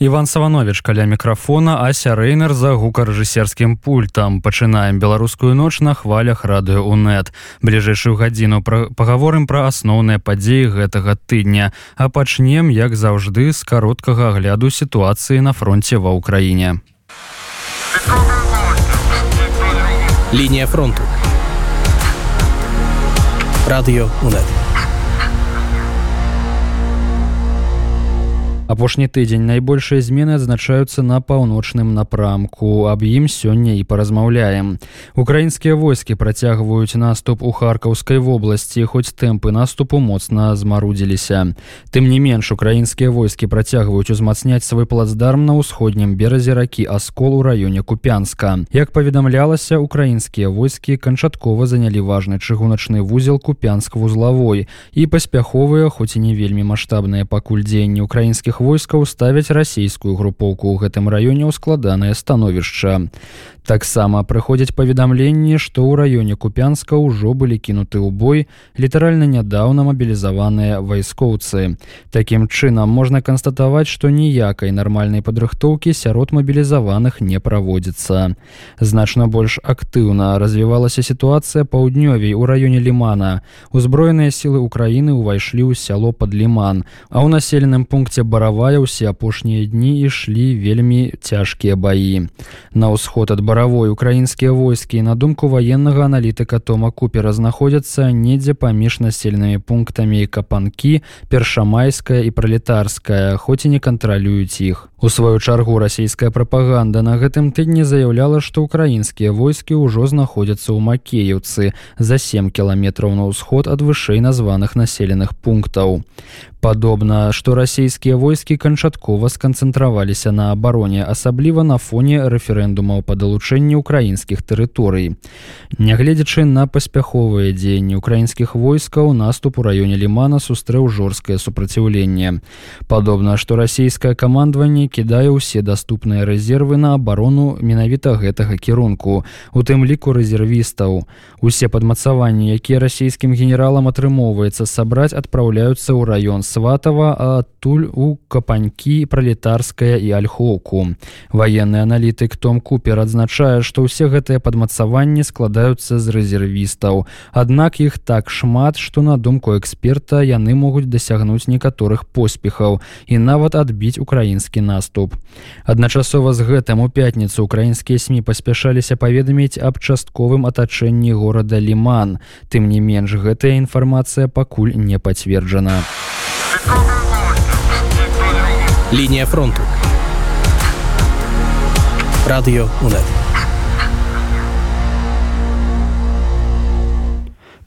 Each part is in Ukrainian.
Іван Саванович каля мікрафона Ася Рэйнер за гукарэжысерскім пультам. Пачынаем беларускую ноч на хвалях радыё унет бліжэйшую гадзіну пра пагаворым пра асноўныя падзеі гэтага тыдня. А пачнем як заўжды з кароткага агляду сітуацыі на фронте ва ўкраіне. Лінія фронту. Радыё унет апошні тыдзень найбольшыя змены адзначаюцца на паўночным напрамку аб ім сёння і паразмаўляем украінскія войскі працягваюць наступ у харкаўскай вобласці хоць тэмпы наступу моцна змарудзіліся тым не менш украінскія войскі працягваюць узмацняць свой плацдарм на ўсходнім беразе ракі аскол у раёне купянска як паведамлялася украінскія войскі канчаткова занялі важны чыгуначны вузел купянск вузлавой і паспяховыя хоць і не вельмі маштабныя пакуль дзеянні украінскіх войскаў ставяць расійскую групоўку ў гэтым раёне ў складанае становішча таксама прыходзяць паведамленні што ў раёне купянска ўжо былі кінуты ў бой літаральна нядаўна мабілізаваныя вайскоўцы Такім чынам можна канстатаваць што ніякай нармальнай падрыхтоўкі сярод мабілізаваных не праводзіцца значна больш актыўна развівалася сітуацыя паўднёвей у раёне лімана узброеныя сілы ўкраіны ўвайшлі ў сяло под ліман а ў населеным пункце баравая ўсе апошнія дні ішлі вельмі цяжкія баі на ўсход ад баравой украінскія войскі на думку военнага аналітыка тома купера знаходзяцца недзе паміж населенымі пунктамі капанкі першамайская і пралетарская хоць і не кантралююць іх у сваю чаргу расійская прапаганда на гэтым тыдні заяўляла што украінскія войскі ўжо знаходзяцца ў макеяўцы за 7 кіламетраў на ўсход ад вышэй названых населеных пунктаў падобна што расійскія войскі канчаткова сканцэнтраваліся на абароне асабліва на фоне рэферэндумаў па далучэнні украінскіх тэрыторый нягледзячы на паспяховыя дзеянні украінскіх войскаў наступ у раёне лімана сустрэў жорсткае супраціўленне падобна што расійскае камандаванне кідае ўсе даступныя рэзервы на абарону менавіта гэтага кірунку у тым ліку рэзервістаў. Усе падмацаванні якія расійскім генералам атрымоўваецца сабраць адпраўляюцца ў раён сватава адтуль у капанькі пралетарская і альхоўку. Военны аналітык том купер адзначае што ўсе гэтыя падмацаванні складаюцца з рэзервістаў. Аднак іх так шмат што на думку эксперта яны могуць дасягнуць некаторых поспехаў і нават адбіць украінскі наступ адначасова з гэтым у пятніцу украінскія сМ паспяшаліся паведаміць аб частковым атачэнні горада ліман тым не менш гэтая інфармацыя пакуль не пацверджана Лінія фронту. Радіо УНЕД.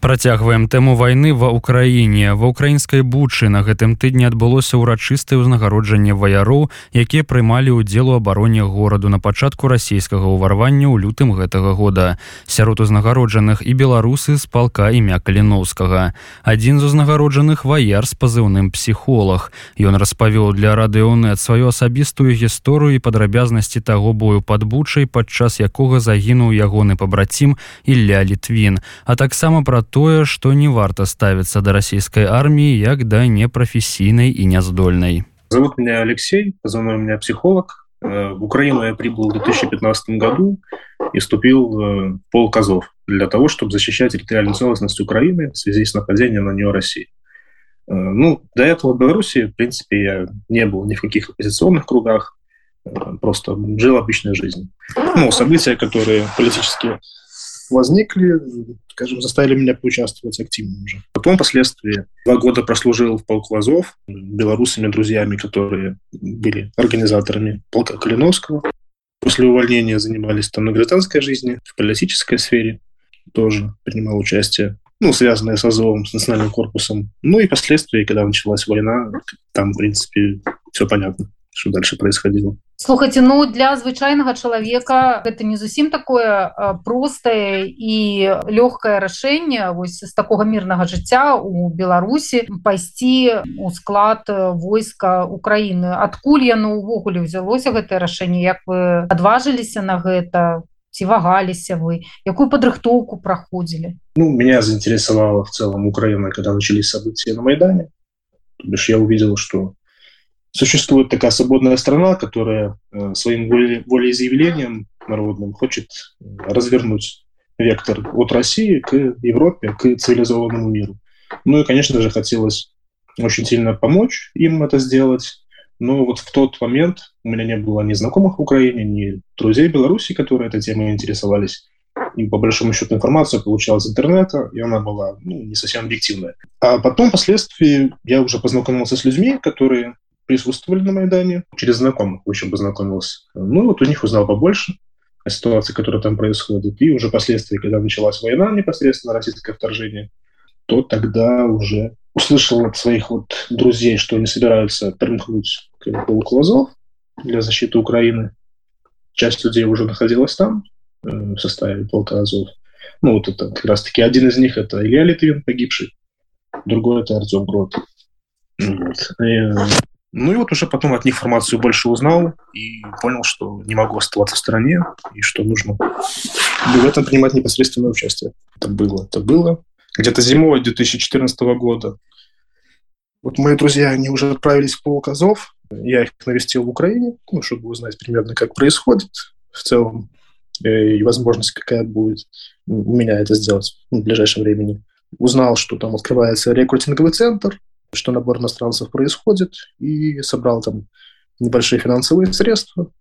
Працягваем тэму вайны ва ўкраіне ва ўкраінскай бучы на гэтым тыдні адбылося ўрачыстае ўзнагароджанне ваяроў якія прымалі ўдзел у абароне гораду на пачатку расійскага ўварвання ў лютым гэтага года сярод узнагароджаных і беларусы з палка імя каліноўскага адзін з узнагароджаных ваяр з пазыўным псіхолог ён распавёў для радыёнет сваю асабістую гісторыю і падрабязнасці таго бою пад бучай падчас якога загінуў ягоны пабрацім Ілля літвін а таксама пра тое что не варта ставиться до российской армии як да непрафесійной и няздольной зовут меня алексей позывной у меня психолог. Э, в украину я прибыл в 2015 году и вступил э, в пол козов для того чтобы защищать территориальную целостность украины в связи с нападением на нее россии. Э, ну до этого в беларуси в принципе я не был ни в каких оппозиционных кругах просто жил обычной жизнью. Ну события которые политические возникли, скажем, заставили меня поучаствовать активно уже. Потом, впоследствии, два года прослужил в полку Азов белорусами, друзьями, которые были организаторами полка Калиновского. После увольнения занимались там на гражданской жизни, в политической сфере тоже принимал участие, ну, связанное с Азовом, с национальным корпусом. Ну и впоследствии, когда началась война, там, в принципе, все понятно, что дальше происходило. слухайте ну для звычайнага чалавека это не зусім такое простае і лёгкае рашэнне вось з такога мірнага жыцця у беларусі пайсці у склад войска украіны адкуль яно увогуле ўзялося гэтае рашэнне як вы адважыліся на гэта ці вагаліся вы якую падрыхтоўку праходзілі ну меня заинтересовала в целом украина когда начались события на майдане бишь я увидел что существует такая свободная страна, которая э, своим волеизъявлением народным хочет развернуть вектор от России к Европе, к цивилизованному миру. Ну и, конечно же, хотелось очень сильно помочь им это сделать. Но вот в тот момент у меня не было ни знакомых в Украине, ни друзей Беларуси, которые этой темой интересовались. И по большому счету информация получалась из интернета, и она была ну, не совсем объективная. А потом, впоследствии, я уже познакомился с людьми, которые присутствовали на Майдане, через знакомых очень познакомился. Ну, вот у них узнал побольше о ситуации, которая там происходит. И уже впоследствии, когда началась война, непосредственно российское вторжение, то тогда уже услышал от своих вот друзей, что они собираются примкнуть к полку для защиты Украины. Часть людей уже находилась там, э, в составе полка Азов. Ну, вот это как раз-таки один из них – это Илья Литвин, погибший, другой – это Артем Грот. Вот. И ну и вот уже потом от них информацию больше узнал и понял, что не могу оставаться в стране и что нужно в этом принимать непосредственное участие. Это было, это было. Где-то зимой 2014 года. Вот мои друзья, они уже отправились в полк Азов. Я их навестил в Украине, ну, чтобы узнать примерно, как происходит в целом э, и возможность какая будет у меня это сделать в ближайшем времени. Узнал, что там открывается рекрутинговый центр, что набор иностранцев происходит, и собрал там небольшие финансовые средства,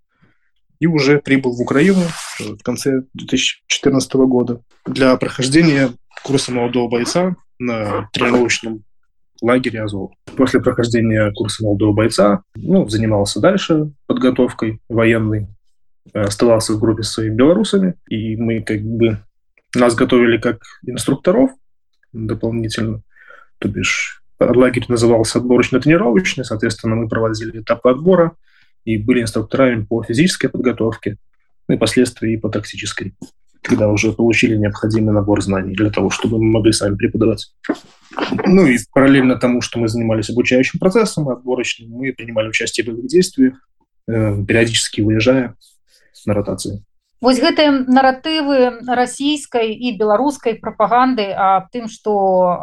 и уже прибыл в Украину в конце 2014 года для прохождения курса молодого бойца на тренировочном лагере Азов. После прохождения курса молодого бойца ну, занимался дальше подготовкой военной, оставался в группе с своими белорусами, и мы как бы нас готовили как инструкторов дополнительно, то бишь лагерь назывался отборочно-тренировочный, соответственно, мы проводили этапы отбора и были инструкторами по физической подготовке, ну и последствия и по тактической, когда уже получили необходимый набор знаний для того, чтобы мы могли сами преподавать. Ну и параллельно тому, что мы занимались обучающим процессом отборочным, мы принимали участие в боевых действиях, э, периодически выезжая на ротации. Вось гэтыя наратывы расійскай і беларускай прапаганды аб тым што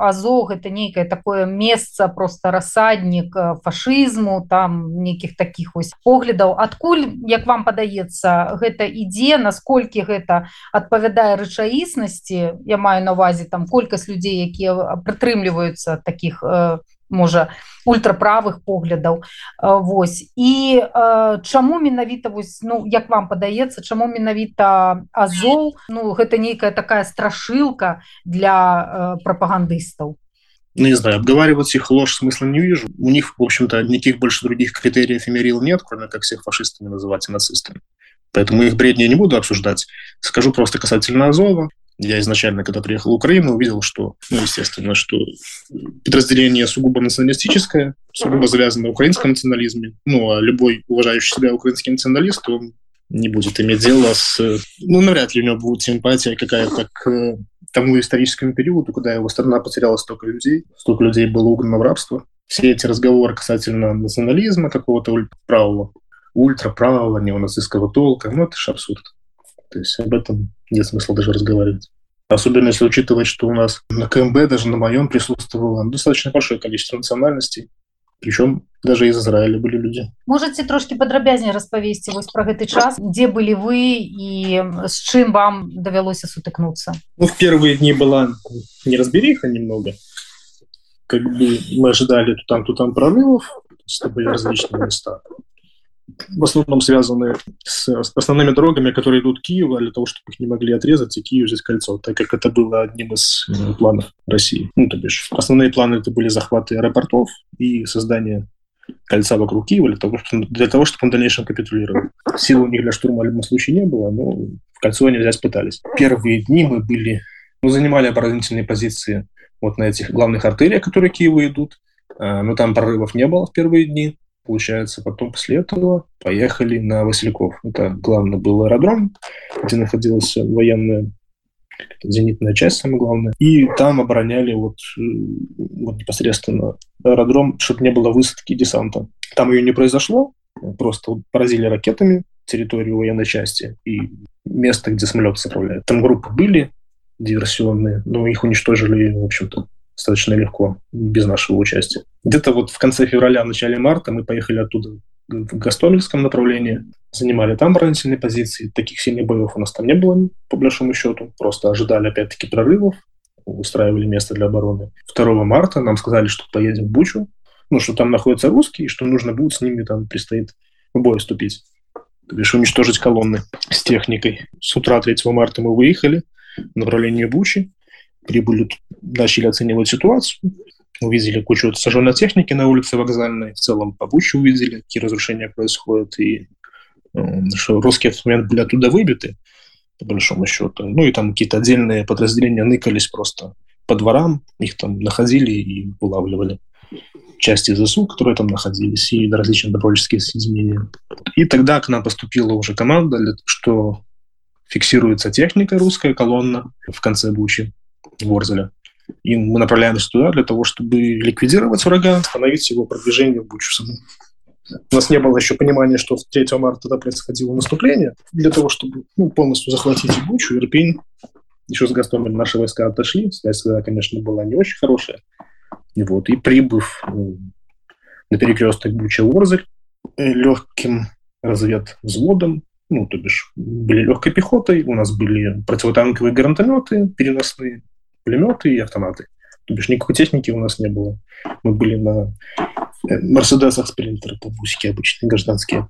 азо гэта нейкае такое месца просто рассаднік фашызму там нейкіх таких вось поглядаў. Адкуль як вам падаецца гэта ідзе насколькі гэта адпавядае рэчаіснасці? Я маю на увазе там колькасць людзей якія прытрымліваюцца таких можа ультраправых поглядаў. Вось. І чаму менавіта вось ну як вам падаецца чаму менавіта азоў Ну гэта нейкая такая страшылка для прапагандыстаў? Ну, не знаю обговаривать их ложь смысла не вижу. У них в общем-то никаких больше других критериев и мерил нет кроме как всех фашистами называть нацистами. Поэтому их бредни не буду обсуждать. Скажу просто касательно азова я изначально, когда приехал в Украину, увидел, что, ну, естественно, что подразделение сугубо националистическое, сугубо завязано на украинском национализме. Ну, а любой уважающий себя украинский националист, он не будет иметь дело с... Ну, навряд ли у него будет симпатия какая-то к тому историческому периоду, когда его страна потеряла столько людей, столько людей было угнано в рабство. Все эти разговоры касательно национализма какого-то ультраправого, ультраправого неонацистского толка, ну, это же абсурд. То есть об этом нет смысла даже разговаривать. Особенно если учитывать, что у нас на КМБ, даже на моем, присутствовало достаточно большое количество национальностей. Причем даже из Израиля были люди. Можете трошки подробязнее распавесці вось про гэты час, где были вы и с чем вам довелось сутыкнуться? Ну, в первые дни была неразбериха немного. Как бы мы ожидали то там, то там прорывов, это были различные места в основном связаны с основными дорогами, которые идут к Киеву, для того, чтобы их не могли отрезать, и Киев взять кольцо, так как это было одним из э, планов России. Ну, то бишь, основные планы это были захваты аэропортов и создание кольца вокруг Киева для того, чтобы, для того, чтобы он в дальнейшем капитулировал. Сил у них для штурма в любом случае не было, но в кольцо они взять пытались. Первые дни мы были, ну, занимали оборонительные позиции вот на этих главных артериях, которые Киеву идут, э, но там прорывов не было в первые дни получается, потом после этого поехали на Васильков. Это главный был аэродром, где находилась военная зенитная часть, самое главное. И там обороняли вот, э, вот непосредственно аэродром, чтобы не было высадки десанта. Там ее не произошло, просто поразили ракетами территорию военной части и место, где самолеты заправляют. Там группы были диверсионные, но их уничтожили, в общем-то, достаточно легко, без нашего участия. Где-то вот в конце февраля, начале марта мы поехали оттуда в Гастомельском направлении, занимали там оборонительные позиции. Таких сильных боев у нас там не было, по большому счету. Просто ожидали, опять-таки, прорывов, устраивали место для обороны. 2 марта нам сказали, что поедем в Бучу, ну, что там находятся русские, и что нужно будет с ними там предстоит в бой вступить. То бишь уничтожить колонны с техникой. С утра 3 марта мы выехали в направлении Бучи, прибыли, начали оценивать ситуацию, увидели кучу сожженной техники на улице вокзальной, в целом по Буче увидели, какие разрушения происходят, и что русские в этот момент были оттуда выбиты, по большому счету. Ну и там какие-то отдельные подразделения ныкались просто по дворам, их там находили и вылавливали. Части ЗСУ, которые там находились, и различные добровольческие соединения. И тогда к нам поступила уже команда, что фиксируется техника русская, колонна в конце Бучи, Ворзеля. И мы направляемся туда для того, чтобы ликвидировать врага, остановить его продвижение в Бучу саму. У нас не было еще понимания, что 3 марта тогда происходило наступление. Для того, чтобы ну, полностью захватить Бучу, Ирпень, еще с Гастомелем наши войска отошли. Связь тогда, конечно, была не очень хорошая. И, вот, и прибыв ну, на перекресток Буча-Орзель э, легким разведвзводом, ну, то бишь, были легкой пехотой, у нас были противотанковые гранатометы переносные, пулеметы и автоматы. То бишь, никакой техники у нас не было. Мы были на Э, Мерседесах спринтеры, бусики обычные, гражданские.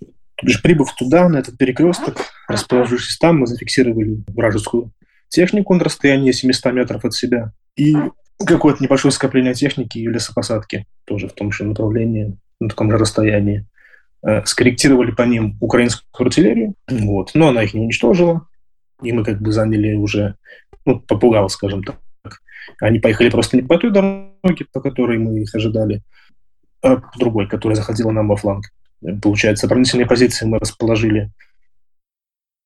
То бишь, прибыв туда, на этот перекресток, расположившись там, мы зафиксировали вражескую технику на расстоянии 700 метров от себя и какое-то небольшое скопление техники и лесопосадки тоже в том же направлении, на таком же расстоянии. Э, скорректировали по ним украинскую артиллерию, вот, но она их не уничтожила, и мы как бы заняли уже, ну, попугал, скажем так. Они поехали просто не по той дороге, по которой мы их ожидали, а другой, которая заходила нам во фланг. Получается, оборонительные позиции мы расположили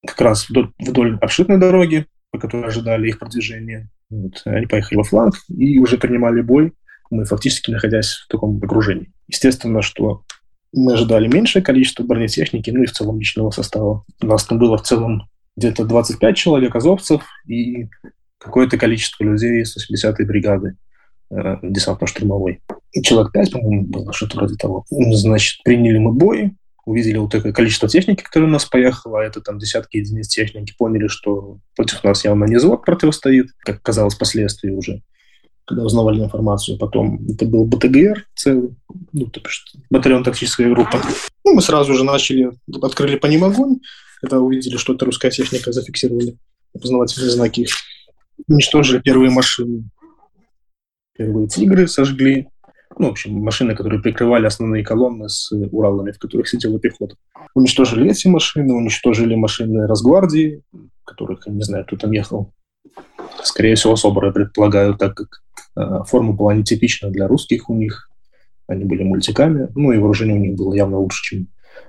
как раз вдоль, вдоль обширной дороги, по которой ожидали их продвижения. Вот. Они поехали во фланг и уже принимали бой, мы фактически находясь в таком окружении. Естественно, что мы ожидали меньшее количество бронетехники, ну и в целом личного состава. У нас там было в целом где-то 25 человек азовцев и какое-то количество людей с 80-й бригады э, десантно-штурмовой человек 5, по-моему, было, что-то вроде того. Значит, приняли мы бой, увидели вот такое количество техники, которое у нас поехало, это там десятки единиц техники, поняли, что против нас явно не звук противостоит, как казалось впоследствии уже, когда узнавали информацию. Потом это был БТГР целый, ну, то есть батальон тактическая группа. Ну, мы сразу же начали, открыли по ним огонь, когда увидели, что это русская техника, зафиксировали опознавательные знаки, уничтожили первые машины. Первые «Тигры» сожгли, ну, в общем, машины, которые прикрывали основные колонны с Уралами, в которых сидела пехота. Уничтожили эти машины, уничтожили машины Росгвардии, которых, не знаю, кто там ехал. Скорее всего, СОБРы, предполагаю, так как э, форма была нетипична для русских у них. Они были мультиками, ну и вооружение у них было явно лучше, чем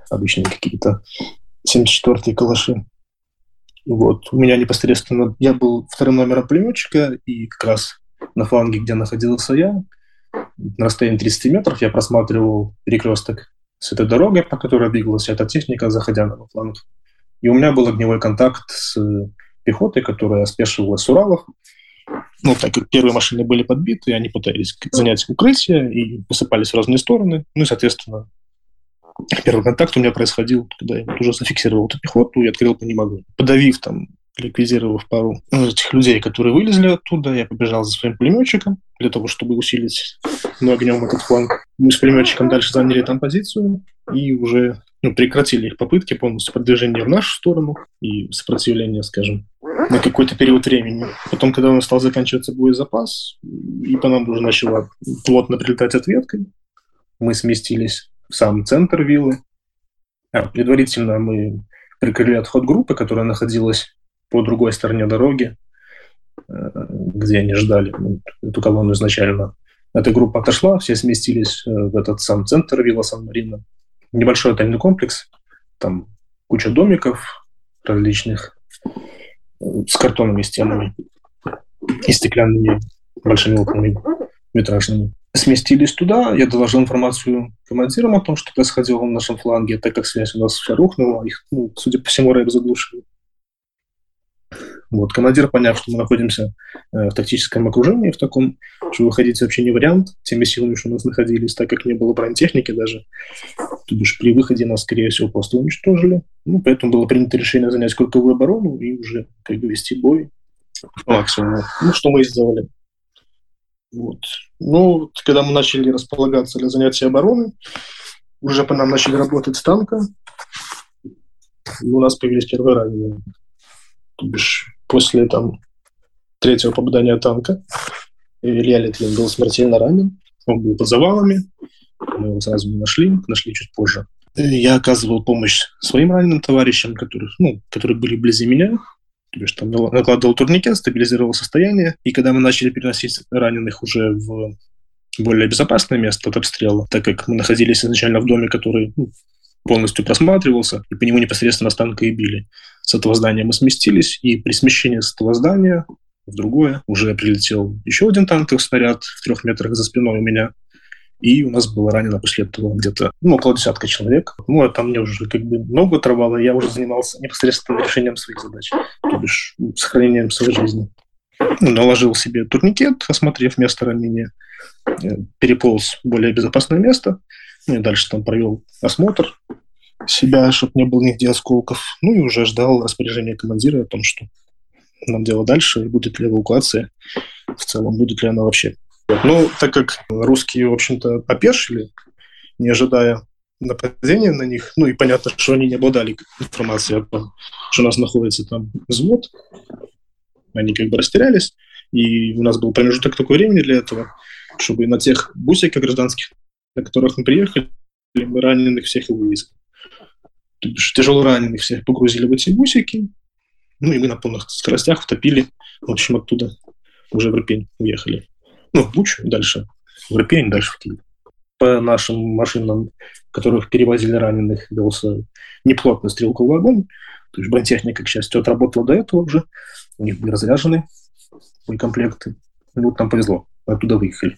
обычные какие-то 74-е калаши. Вот. У меня непосредственно... Я был вторым номером пулеметчика, и как раз на фланге, где находился я, на расстоянии 30 метров я просматривал перекресток с этой дорогой, по которой двигалась эта техника, заходя на фланг. И у меня был огневой контакт с пехотой, которая спешивалась с Уралов. Ну, так как первые машины были подбиты, они пытались занять укрытие и посыпались в разные стороны. Ну и, соответственно, первый контакт у меня происходил, когда я уже зафиксировал эту пехоту и открыл по ним огонь. Подавив там ликвидировав пару этих людей, которые вылезли оттуда, я побежал за своим пулеметчиком для того, чтобы усилить ну, огнем этот фланг. Мы с пулеметчиком дальше заняли там позицию и уже ну, прекратили их попытки полностью продвижения в нашу сторону и сопротивления, скажем, на какой-то период времени. Потом, когда у нас стал заканчиваться боезапас, и по нам уже начала плотно прилетать ответкой, мы сместились сам центр виллы. А, предварительно мы прикрыли отход группы, которая находилась по другой стороне дороги, э, где они ждали эту колонну изначально. Эта группа отошла, все сместились э, в этот сам центр Вилла Сан-Марино. Небольшой отельный комплекс, там куча домиков различных с картонными стенами и стеклянными большими окнами метражными. Сместились туда, я доложил информацию командирам о том, что происходило на нашем фланге, так как связь у нас вся рухнула, их, ну, судя по всему, рэп заглушили. Вот, командир, поняв, что мы находимся э, в тактическом окружении, в таком, что выходить вообще не вариант, теми силами, что у нас находились, так как не было бронетехники даже. То бишь при выходе нас, скорее всего, просто уничтожили. Ну, поэтому было принято решение занять круговую оборону и уже как бы вести бой по. Ну, что мы и сделали. Вот. Ну, когда мы начали располагаться для занятия обороны, уже по нам начали работать с танка, у нас появились первые ранения. То бишь после там, третьего попадания танка Илья Литвин был смертельно ранен. Он был под завалами. Мы его сразу не нашли, нашли чуть позже. Я оказывал помощь своим раненым товарищам, которые, ну, которые были вблизи меня. То есть там накладывал турникет, стабилизировал состояние. И когда мы начали переносить раненых уже в более безопасное место от обстрела, так как мы находились изначально в доме, который ну, полностью просматривался, и по нему непосредственно с танка и били. С этого здания мы сместились, и при смещении с этого здания в другое уже прилетел еще один танковый снаряд в трех метрах за спиной у меня. И у нас было ранено после этого где-то ну, около десятка человек. Ну, а там мне уже как бы много оторвало, я уже занимался непосредственно решением своих задач, то бишь сохранением своей жизни. Наложил себе турникет, осмотрев место ранения, э, переполз в более безопасное место, ну, и дальше там провел осмотр себя, чтобы не было нигде осколков. Ну и уже ждал распоряжения командира о том, что нам делать дальше, будет ли эвакуация в целом, будет ли она вообще. Ну, так как русские, в общем-то, опешили, не ожидая нападения на них, ну и понятно, что они не обладали информацией о том, что у нас находится там взвод, они как бы растерялись, и у нас был промежуток такого времени для этого, чтобы на тех бусиках гражданских, на которых мы приехали, мы раненых всех и вывезли. Тяжело раненых всех погрузили в эти бусики, ну и мы на полных скоростях втопили, в общем, оттуда уже в Ирпень уехали. Ну, в Бучу, дальше в Ирпень, дальше в Киев. По нашим машинам, которых перевозили раненых, велся неплотный стрелковый огонь. То есть бронетехника, к счастью, отработала до этого уже. У них были разряжены боекомплекты. И вот нам повезло, мы оттуда выехали.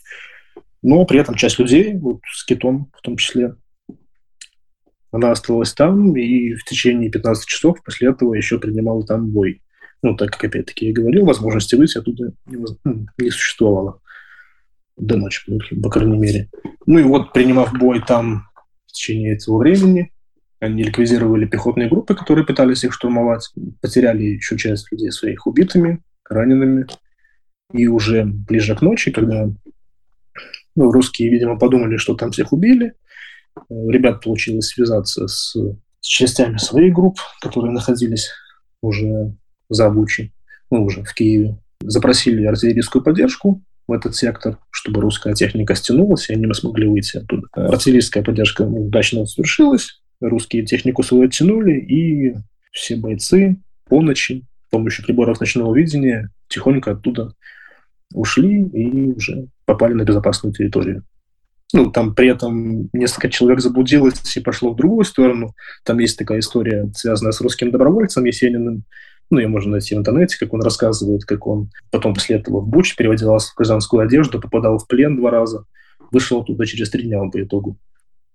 Но при этом часть людей, вот с китом в том числе, она осталась там и в течение 15 часов после этого еще принимала там бой. Ну, так как, опять-таки, я говорил, возможности выйти оттуда не, ну, не существовало до ночи, по крайней мере. Ну и вот, принимав бой там в течение этого времени, они ликвидировали пехотные группы, которые пытались их штурмовать, потеряли еще часть людей своих убитыми, ранеными. И уже ближе к ночи, когда ну, русские, видимо, подумали, что там всех убили, ребят получилось связаться с, с частями своих групп, которые находились уже за Бучей, ну, уже в Киеве. Запросили артиллерийскую поддержку в этот сектор, чтобы русская техника стянулась, и они смогли выйти оттуда. Артиллерийская поддержка удачно свершилась, русские технику свою оттянули, и все бойцы по ночи с помощью приборов ночного видения тихонько оттуда ушли и уже попали на безопасную территорию ну, там при этом несколько человек заблудилось и пошло в другую сторону. Там есть такая история, связанная с русским добровольцем Есениным. Ну, ее можно найти в интернете, как он рассказывает, как он потом после этого в Буч переводился в гражданскую одежду, попадал в плен два раза, вышел оттуда через три дня по итогу.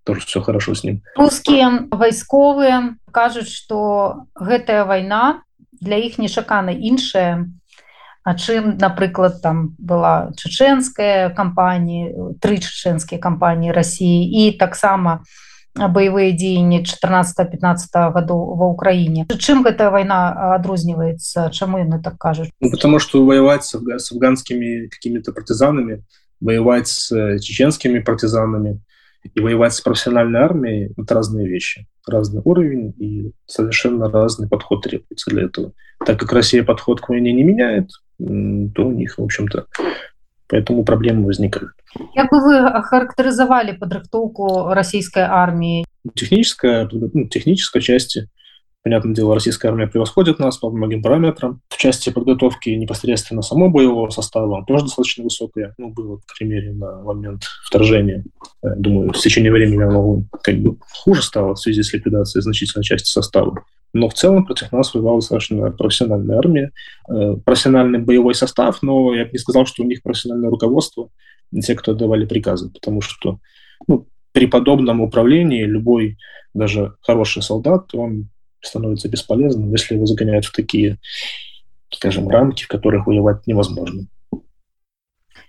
Тоже все хорошо с ним. Русские войсковые кажут, что гэтая война для их нешакана іншая, А чым напрыклад там была чеченская кампанія тры чеченскія кампаніі Росіі і таксама баявыя дзеянні 14-15 гадоў ва ўкраіне чым гэтая вайна адрозніваецца чаму яны так кажуць ну, потому что воевать с, с афганскими какими-то партизанами воевать с чеченскими партизанами и воевать с профессиональной армией это разные вещи разный уровень и совершенно разный подход требуется для этого так как Россия подход к войне не меняет то у них, в общем-то, поэтому проблемы возникают. Как бы вы охарактеризовали подрыхтовку российской армии? Техническая, ну, технической части Понятное дело, российская армия превосходит нас по многим параметрам. В части подготовки непосредственно самого боевого состава он тоже достаточно высокая. Ну, было, к примеру, на момент вторжения. Думаю, с течением времени оно как бы хуже стало в связи с ликвидацией значительной части состава. Но в целом против нас воевала достаточно профессиональная армия, э, профессиональный боевой состав, но я бы не сказал, что у них профессиональное руководство, те, кто давали приказы, потому что ну, при подобном управлении любой, даже хороший солдат, он становится бесполезным, если его загоняют в такие, скажем, рамки, в которых воевать невозможно.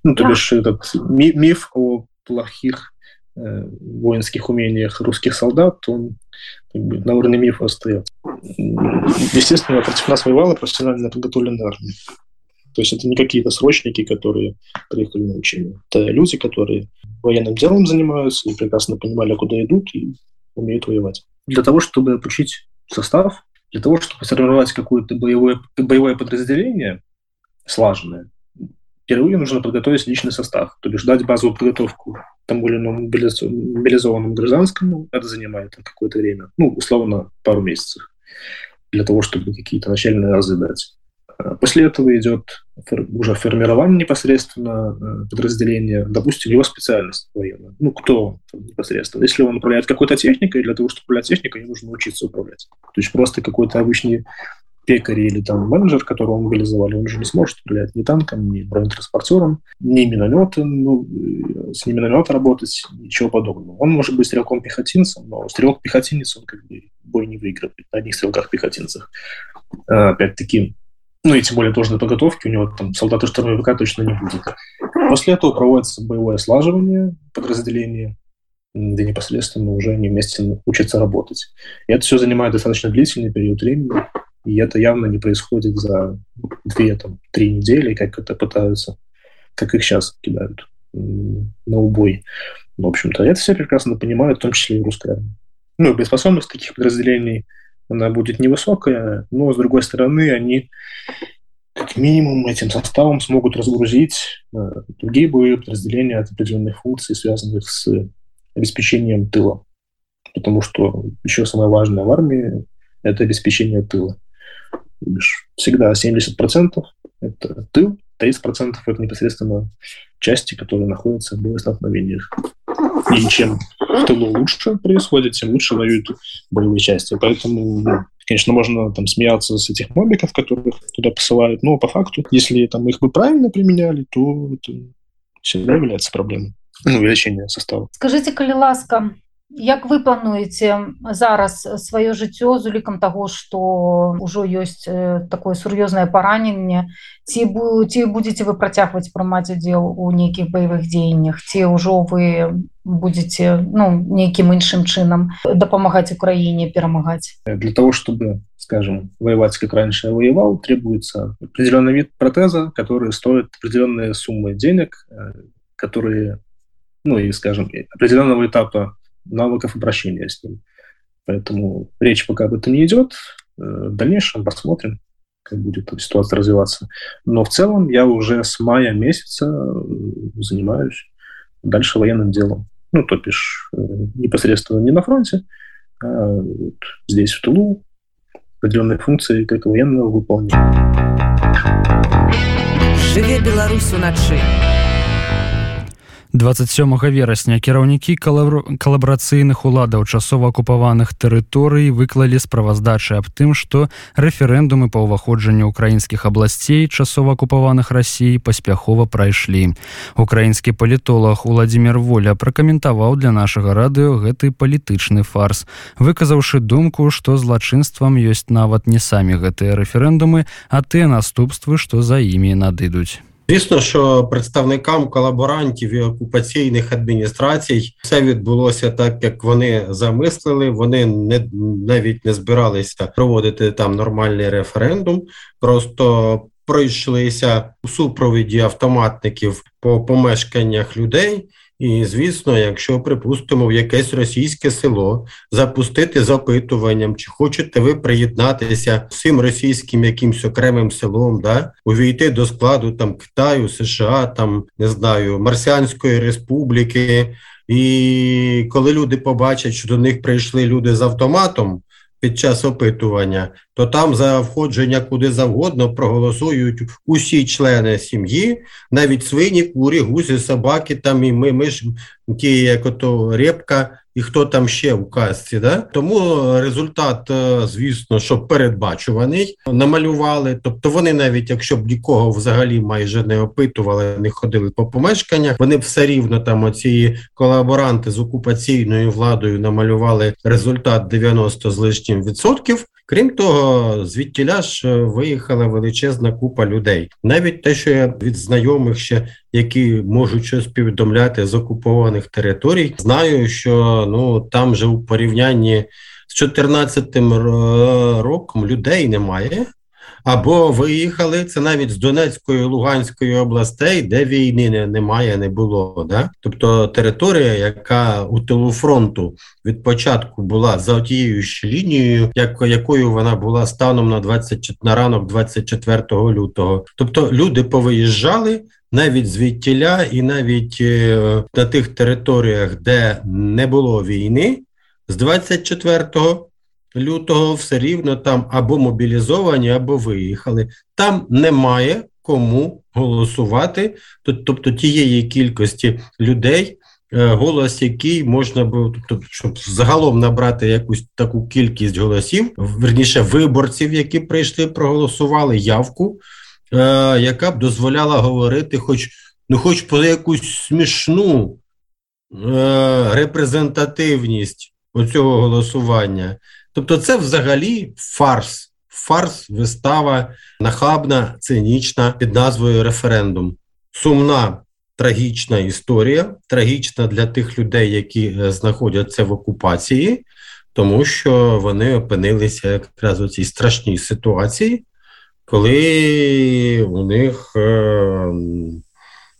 Ну, то бишь этот миф о плохих э, воинских умениях русских солдат, он как бы, на уровне мифа остается. Естественно, против нас воевала профессионально подготовленная армия. То есть это не какие-то срочники, которые приехали на учение. Это люди, которые военным делом занимаются и прекрасно понимали, куда идут и умеют воевать. Для того, чтобы обучить состав, для того, чтобы сформировать какое-то боевое, боевое подразделение слаженное, впервые нужно подготовить личный состав, то есть дать базовую подготовку тому или иному мобилизованному гражданскому, это занимает какое-то время, ну, условно, пару месяцев, для того, чтобы какие-то начальные разы дать. А после этого идет уже формирование непосредственно э, подразделения, допустим, его специальность военная. Ну, кто непосредственно. Если он управляет какой-то техникой, для того, чтобы управлять техникой, ему нужно учиться управлять. То есть просто какой-то обычный пекарь или там менеджер, которого мобилизовали, он уже не сможет управлять ни танком, ни бронетранспортером, ни минометом, ну, с ним миномета работать, ничего подобного. Он может быть стрелком-пехотинцем, но стрелок-пехотинец, он как бы бой не выиграет на одних стрелках-пехотинцах. А, опять-таки, ну и тем более тоже на подготовке, у него там солдаты штурмовика точно не будет. После этого проводится боевое слаживание подразделения, где непосредственно уже они вместе учатся работать. И это все занимает достаточно длительный период времени, и это явно не происходит за две, там, три недели, как это пытаются, как их сейчас кидают на убой. В общем-то, это все прекрасно понимают, в том числе и русская армия. Ну, боеспособность таких подразделений – она будет невысокая, но, с другой стороны, они как минимум этим составом смогут разгрузить э, другие боевые подразделения от определенных функций, связанных с обеспечением тыла. Потому что еще самое важное в армии – это обеспечение тыла. Всегда 70% – это тыл, 30% – это непосредственно части, которые находятся в боестолкновениях. И чем в тылу лучше происходит, тем лучше воюют боевые части. Поэтому, ну, конечно, можно там смеяться с этих мобиков, которых туда посылают, но по факту, если там их бы правильно применяли, то это всегда является проблемой. Ну, увеличение состава. Скажите, калі ласка, Як вы плануеце зараз сваё жыццё з улікам таго, што ўжо ёсць такое сур'ёзнае параненне, ці ці будзеце вы працягваць прымаць удзел у нейкіх баявых дзеяннях, ці ўжо вы будете ну, нейкім іншым чынам дапамагаць Украине перамагаць? Для того, чтобы скажем, воевать как раньше воевал, требуется определенный вид протеза, который стоит определенные суммы денег, которые, ну и, скажем, определенного этапа навыков обращения с ним. Поэтому речь пока об этом не идет. Э, в дальнейшем посмотрим, как будет ситуация развиваться. Но в целом я уже с мая месяца э, занимаюсь дальше военным делом. Ну, то бишь, э, непосредственно не на фронте, а вот здесь, в тылу, определенные функции как военного выполнять. Живе Беларусь уначы. 27 верасня кіраўнікі калабрацыйных уладаў часова акупаваных тэрыторый выклалі справаздачы аб тым што рэферэндумы па ўваходжанню украінскіх абласцей часова акупаваных рассій паспяхова прайшлі. Украінскі палітолог владимир воля пракаментаваў для нашага радыё гэты палітычны фарс выказаўшы думку што злачынствам ёсць нават не самі гэтыя рэферэндумы а тыя наступствы што за імі надыдуць Звісно, що представникам колаборантів і окупаційних адміністрацій все відбулося так, як вони замислили. Вони не навіть не збиралися проводити там нормальний референдум, просто пройшлися у супровіді автоматників по помешканнях людей. І звісно, якщо припустимо в якесь російське село запустити запитуванням, чи хочете ви приєднатися цим російським якимсь окремим селом, да увійти до складу там Китаю, США, там не знаю, Марсіанської Республіки, і коли люди побачать, що до них прийшли люди з автоматом під час опитування, то там за входження куди завгодно проголосують усі члени сім'ї, навіть свині, курі, гуси, собаки, там і ми, ми ж ті, як ото репка, і хто там ще в казці. Да? Тому результат, е, звісно, що передбачуваний, намалювали. Тобто вони навіть, якщо б нікого взагалі майже не опитували, не ходили по помешканнях, вони б все рівно там оці колаборанти з окупаційною владою намалювали результат 90 з лишнім відсотків. Крім того, звідтіля ж е, виїхала величезна купа людей. Навіть те, що я від знайомих ще які можуть щось повідомляти з окупованих територій, знаю, що ну там же у порівнянні з 14 роком людей немає або виїхали це навіть з Донецької Луганської областей, де війни немає, не було. Да? Тобто територія, яка у тилу фронту від початку була за тією ж лінією, як, якою вона була станом на 20, на ранок 24 лютого. Тобто люди повиїжджали. Навіть звідтіля, і навіть е, на тих територіях, де не було війни, з 24-го лютого все рівно там або мобілізовані, або виїхали. Там немає кому голосувати, тобто тієї кількості людей. Е, голос, який можна було, тобто, щоб загалом набрати якусь таку кількість голосів, верніше виборців, які прийшли, проголосували явку, е, яка б дозволяла говорити, хоч ну, хоч про якусь смішну е, репрезентативність оцього голосування. Тобто, це взагалі фарс, фарс, вистава нахабна, цинічна під назвою референдум. Сумна трагічна історія, трагічна для тих людей, які е, знаходяться в окупації, тому що вони опинилися якраз у цій страшній ситуації, коли у них е,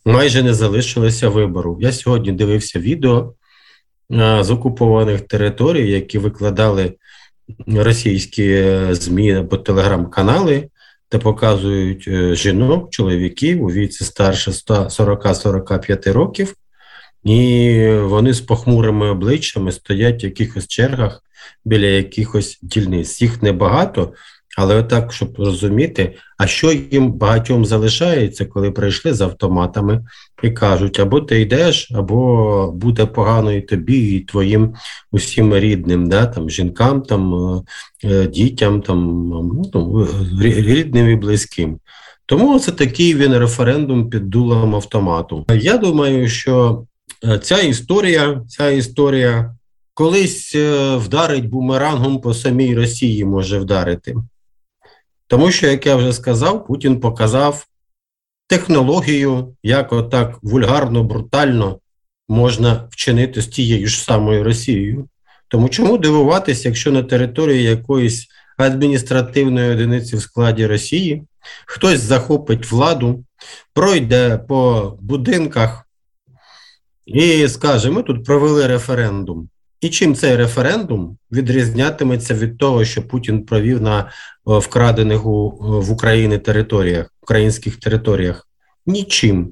майже не залишилося вибору. Я сьогодні дивився відео е, з окупованих територій, які викладали російські е, ЗМІ або телеграм-канали, де показують е, жінок, чоловіків у віці старше 40-45 років, і вони з похмурими обличчями стоять в якихось чергах біля якихось дільниць. Їх небагато, але отак, щоб розуміти, а що їм багатьом залишається, коли прийшли з автоматами і кажуть: або ти йдеш, або буде погано і тобі, і твоїм усім рідним, да, там, жінкам, там, е, е, дітям, там, ну, рідним і близьким. Тому це такий він референдум під дулом автомату. Я думаю, що е, ця історія, ця історія колись вдарить бумерангом по самій Росії може вдарити. Тому що, як я вже сказав, Путін показав технологію, як отак вульгарно, брутально можна вчинити з тією ж самою Росією. Тому чому дивуватися, якщо на території якоїсь адміністративної одиниці в складі Росії хтось захопить владу, пройде по будинках і скаже: ми тут провели референдум. І чим цей референдум відрізнятиметься від того, що Путін провів на е, вкрадених у в Україні територіях, українських територіях? Нічим.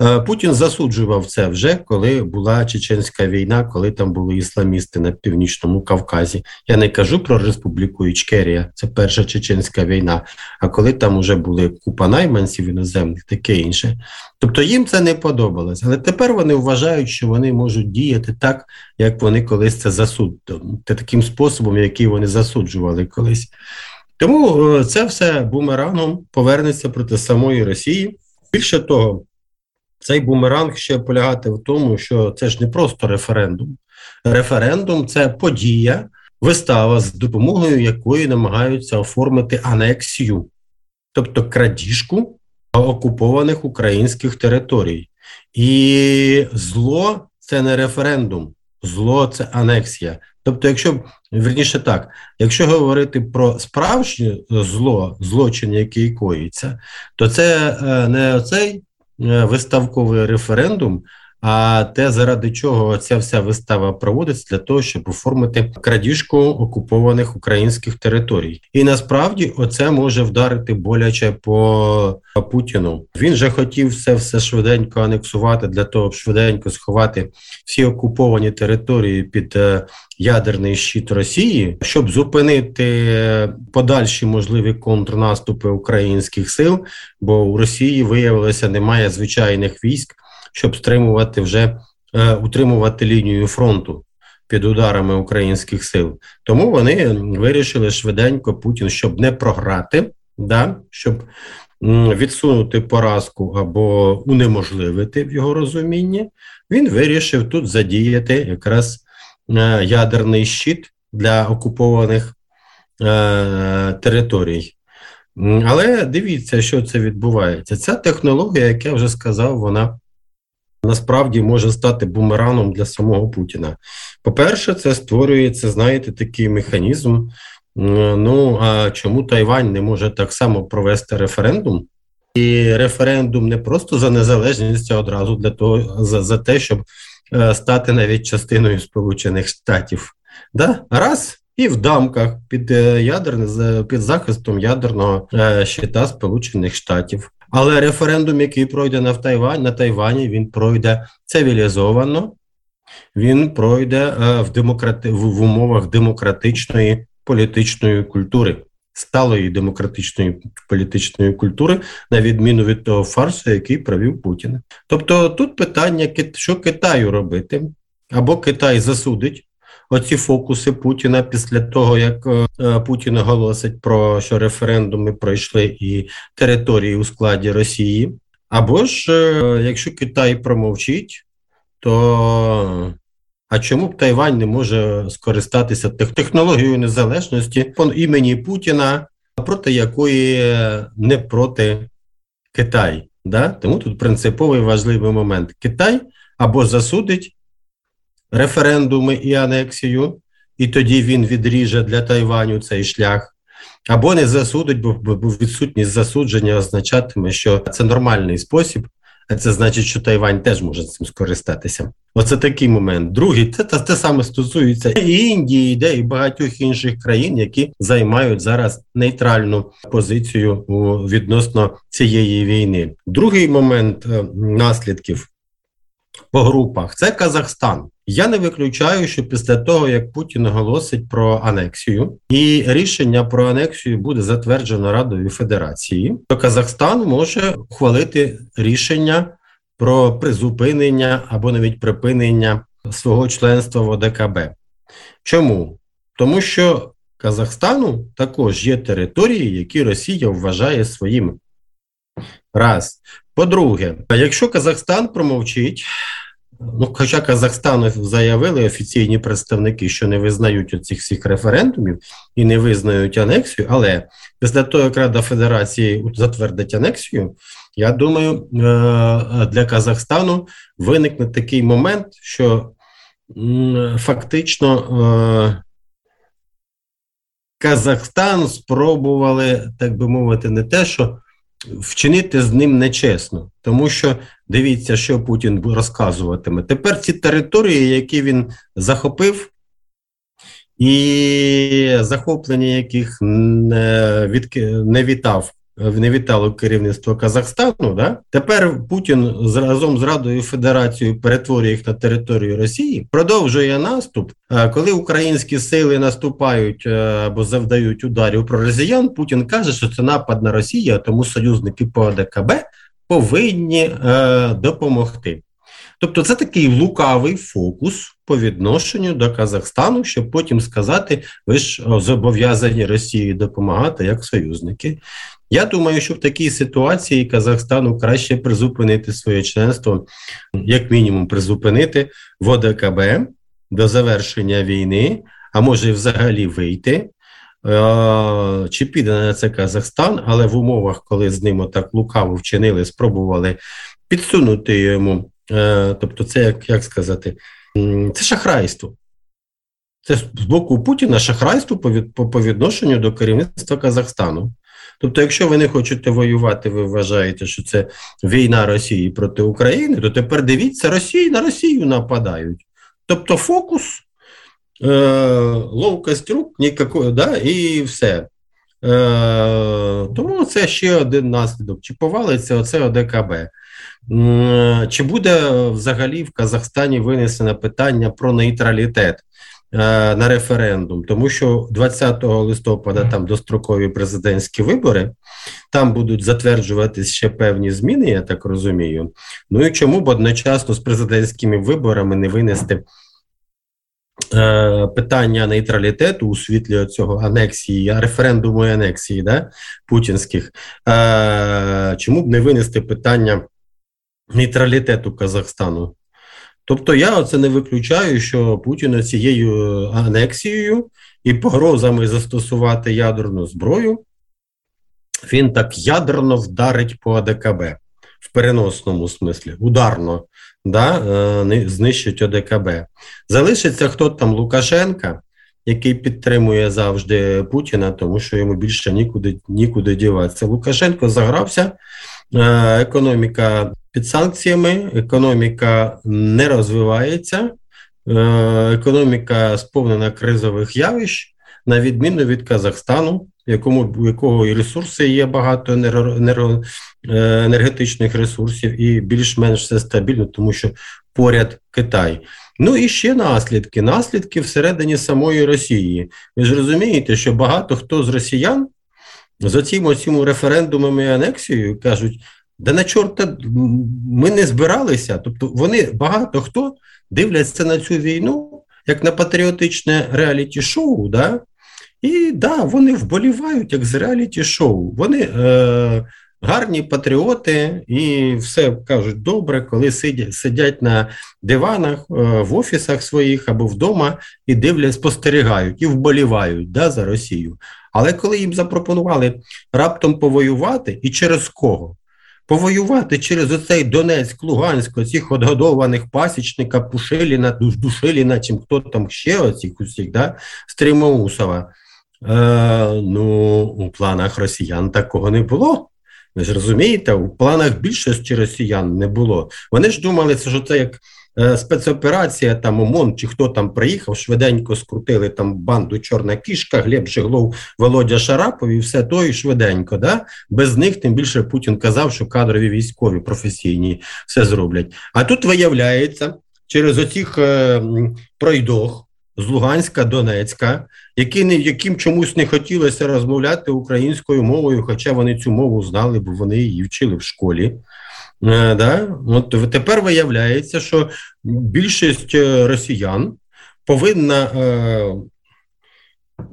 Е, Путін засуджував це вже коли була чеченська війна, коли там були ісламісти на північному Кавказі. Я не кажу про Республіку Ічкерія, це перша чеченська війна. А коли там вже були купа найманців іноземних, таке інше. Тобто їм це не подобалось. Але тепер вони вважають, що вони можуть діяти так, як вони колись це засуд, таким способом, який вони засуджували колись. Тому е, це все бумерангом повернеться проти самої Росії. Більше того, цей бумеранг ще полягати в тому, що це ж не просто референдум. Референдум це подія, вистава, з допомогою якої намагаються оформити анексію, тобто крадіжку окупованих українських територій. І зло це не референдум, зло це анексія. Тобто, якщо верніше так, якщо говорити про справжнє зло, злочин, який коїться, то це е, не цей виставковий референдум. А те, заради чого ця вся вистава проводиться для того, щоб оформити крадіжку окупованих українських територій, і насправді оце може вдарити боляче по Путіну. Він же хотів це все швиденько анексувати для того, щоб швиденько сховати всі окуповані території під е, ядерний щит Росії, щоб зупинити подальші можливі контрнаступи українських сил, бо у Росії виявилося немає звичайних військ, щоб стримувати вже е, утримувати лінію фронту під ударами українських сил. Тому вони вирішили швиденько Путін, щоб не програти, да, щоб відсунути поразку або унеможливити в його розумінні. Він вирішив тут задіяти якраз ядерний щит для окупованих е, територій. Але дивіться, що це відбувається. Ця технологія, як я вже сказав, вона насправді може стати бумераном для самого Путіна. По-перше, це створюється, знаєте, такий механізм. Ну а чому Тайвань не може так само провести референдум? І референдум не просто за незалежність, а одразу для того, за, за те, щоб Е, стати навіть частиною Сполучених Штатів. Да? Раз і в дамках під е, ядерне під захистом ядерного е, щита Сполучених Штатів. Але референдум, який пройде на Тайвань, на Тайвані, він пройде цивілізовано, він пройде в демократи в умовах демократичної політичної культури сталої демократичної політичної культури, на відміну від того фарсу, який провів Путін. Тобто тут питання, що Китаю робити, або Китай засудить. Оці фокуси Путіна після того, як е, Путін оголосить про що референдуми пройшли і території у складі Росії. Або ж, е, якщо Китай промовчить, то а чому б Тайвань не може скористатися технологією незалежності імені Путіна, проти якої не проти Китай? Да? Тому тут принциповий важливий момент: Китай або засудить референдуми і анексію, і тоді він відріже для Тайваню цей шлях, або не засудить, бо відсутність засудження означатиме, що це нормальний спосіб це значить, що Тайвань теж може цим скористатися. Оце такий момент. Другий це те, те саме стосується і Індії, де і багатьох інших країн, які займають зараз нейтральну позицію у відносно цієї війни. Другий момент е, наслідків по групах це Казахстан. Я не виключаю, що після того, як Путін оголосить про анексію, і рішення про анексію буде затверджено Радою Федерації, то Казахстан може ухвалити рішення про призупинення або навіть припинення свого членства в ОДКБ. Чому? Тому що Казахстану також є території, які Росія вважає своїми. Раз. По-друге, якщо Казахстан промовчить, Ну, хоча Казахстану заявили офіційні представники, що не визнають оцих всіх референдумів і не визнають анексію, але після того, як Рада Федерації затвердить анексію, я думаю, е, для Казахстану виникне такий момент, що фактично е, Казахстан спробували, так би мовити, не те, що вчинити з ним нечесно, тому що дивіться, що Путін розказуватиме. Тепер ці території, які він захопив, і захоплення яких не, від, не вітав не вітало керівництво Казахстану. Да? Тепер Путін разом з Радою Федерацією перетворює їх на територію Росії, продовжує наступ. Коли українські сили наступають е, або завдають ударів про росіян, Путін каже, що це напад на Росію, тому союзники по ОДКБ повинні е, допомогти. Тобто, це такий лукавий фокус по відношенню до Казахстану, щоб потім сказати, ви ж зобов'язані Росії допомагати як союзники. Я думаю, що в такій ситуації Казахстану краще призупинити своє членство, як мінімум, призупинити в ОДКБ до завершення війни, а може взагалі вийти. Е, чи піде на це Казахстан, але в умовах, коли з ним так лукаво вчинили, спробували підсунути йому, тобто, це як як сказати, це шахрайство. Це з боку Путіна шахрайство по, від, по, по відношенню до керівництва Казахстану. Тобто, якщо ви не хочете воювати, ви вважаєте, що це війна Росії проти України, то тепер дивіться, Росії на Росію нападають. Тобто фокус, е, ловкость рук, ніякої, да, і все. Е, Тому це ще один наслідок. Чи повалиться оце ОДКБ? Чи буде взагалі в Казахстані винесено питання про нейтралітет? на референдум, тому що 20 листопада там дострокові президентські вибори, там будуть затверджуватись ще певні зміни, я так розумію. Ну і чому б одночасно з президентськими виборами не винести Е, питання нейтралітету у світлі цього анексії, референдуму і анексії да, путінських, е, чому б не винести питання нейтралітету Казахстану? Тобто я оце не виключаю, що Путін цією анексією і погрозами застосувати ядерну зброю, він так ядерно вдарить по АДКБ в переносному смислі, ударно да, е, знищить ОДКБ. Залишиться хто там Лукашенка, який підтримує завжди Путіна, тому що йому більше нікуди нікуди діватися. Лукашенко загрався, е, економіка під санкціями, економіка не розвивається, е, економіка сповнена кризових явищ, на відміну від Казахстану якому у якого і ресурси є багато енерго, е, енергетичних ресурсів, і більш-менш все стабільно, тому що поряд Китай. Ну і ще наслідки. Наслідки всередині самої Росії. Ви ж розумієте, що багато хто з росіян з оцім оцім референдумами і анексією кажуть, да на чорта ми не збиралися. Тобто вони багато хто дивляться на цю війну як на патріотичне реаліті-шоу. да? І да, вони вболівають як з реаліті-шоу. Вони е, гарні патріоти і все кажуть добре, коли сидять сидять на диванах е, в офісах своїх або вдома і дивлять, спостерігають і вболівають да, за Росію. Але коли їм запропонували раптом повоювати, і через кого? Повоювати через оцей Донецьк, Луганськ, оцих одгодованих пасічника, Пушиліна, Душиліна, чим хто там ще оцих усіх, да, Стрімоусова. Е, Ну, у планах росіян такого не було. Ви ж розумієте, у планах більшості росіян не було. Вони ж думали, що це як спецоперація, там ОМОН чи хто там приїхав, швиденько скрутили там банду Чорна кішка, Глеб Жиглов, Володя Шарапов і все то і швиденько. Да? Без них, тим більше Путін казав, що кадрові військові професійні все зроблять. А тут виявляється, через оцих е, пройдох з Луганська, Донецька, які не яким чомусь не хотілося розмовляти українською мовою, хоча вони цю мову знали, бо вони її вчили в школі. Е, да? От Тепер виявляється, що більшість е, росіян повинна е,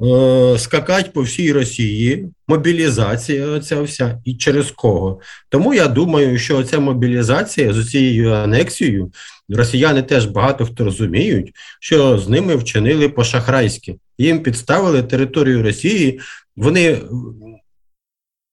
е, скакати по всій Росії, мобілізація оця вся, і через кого. Тому я думаю, що ця мобілізація з цією анексією росіяни теж багато хто розуміють, що з ними вчинили по-шахрайськи. Їм підставили територію Росії. Вони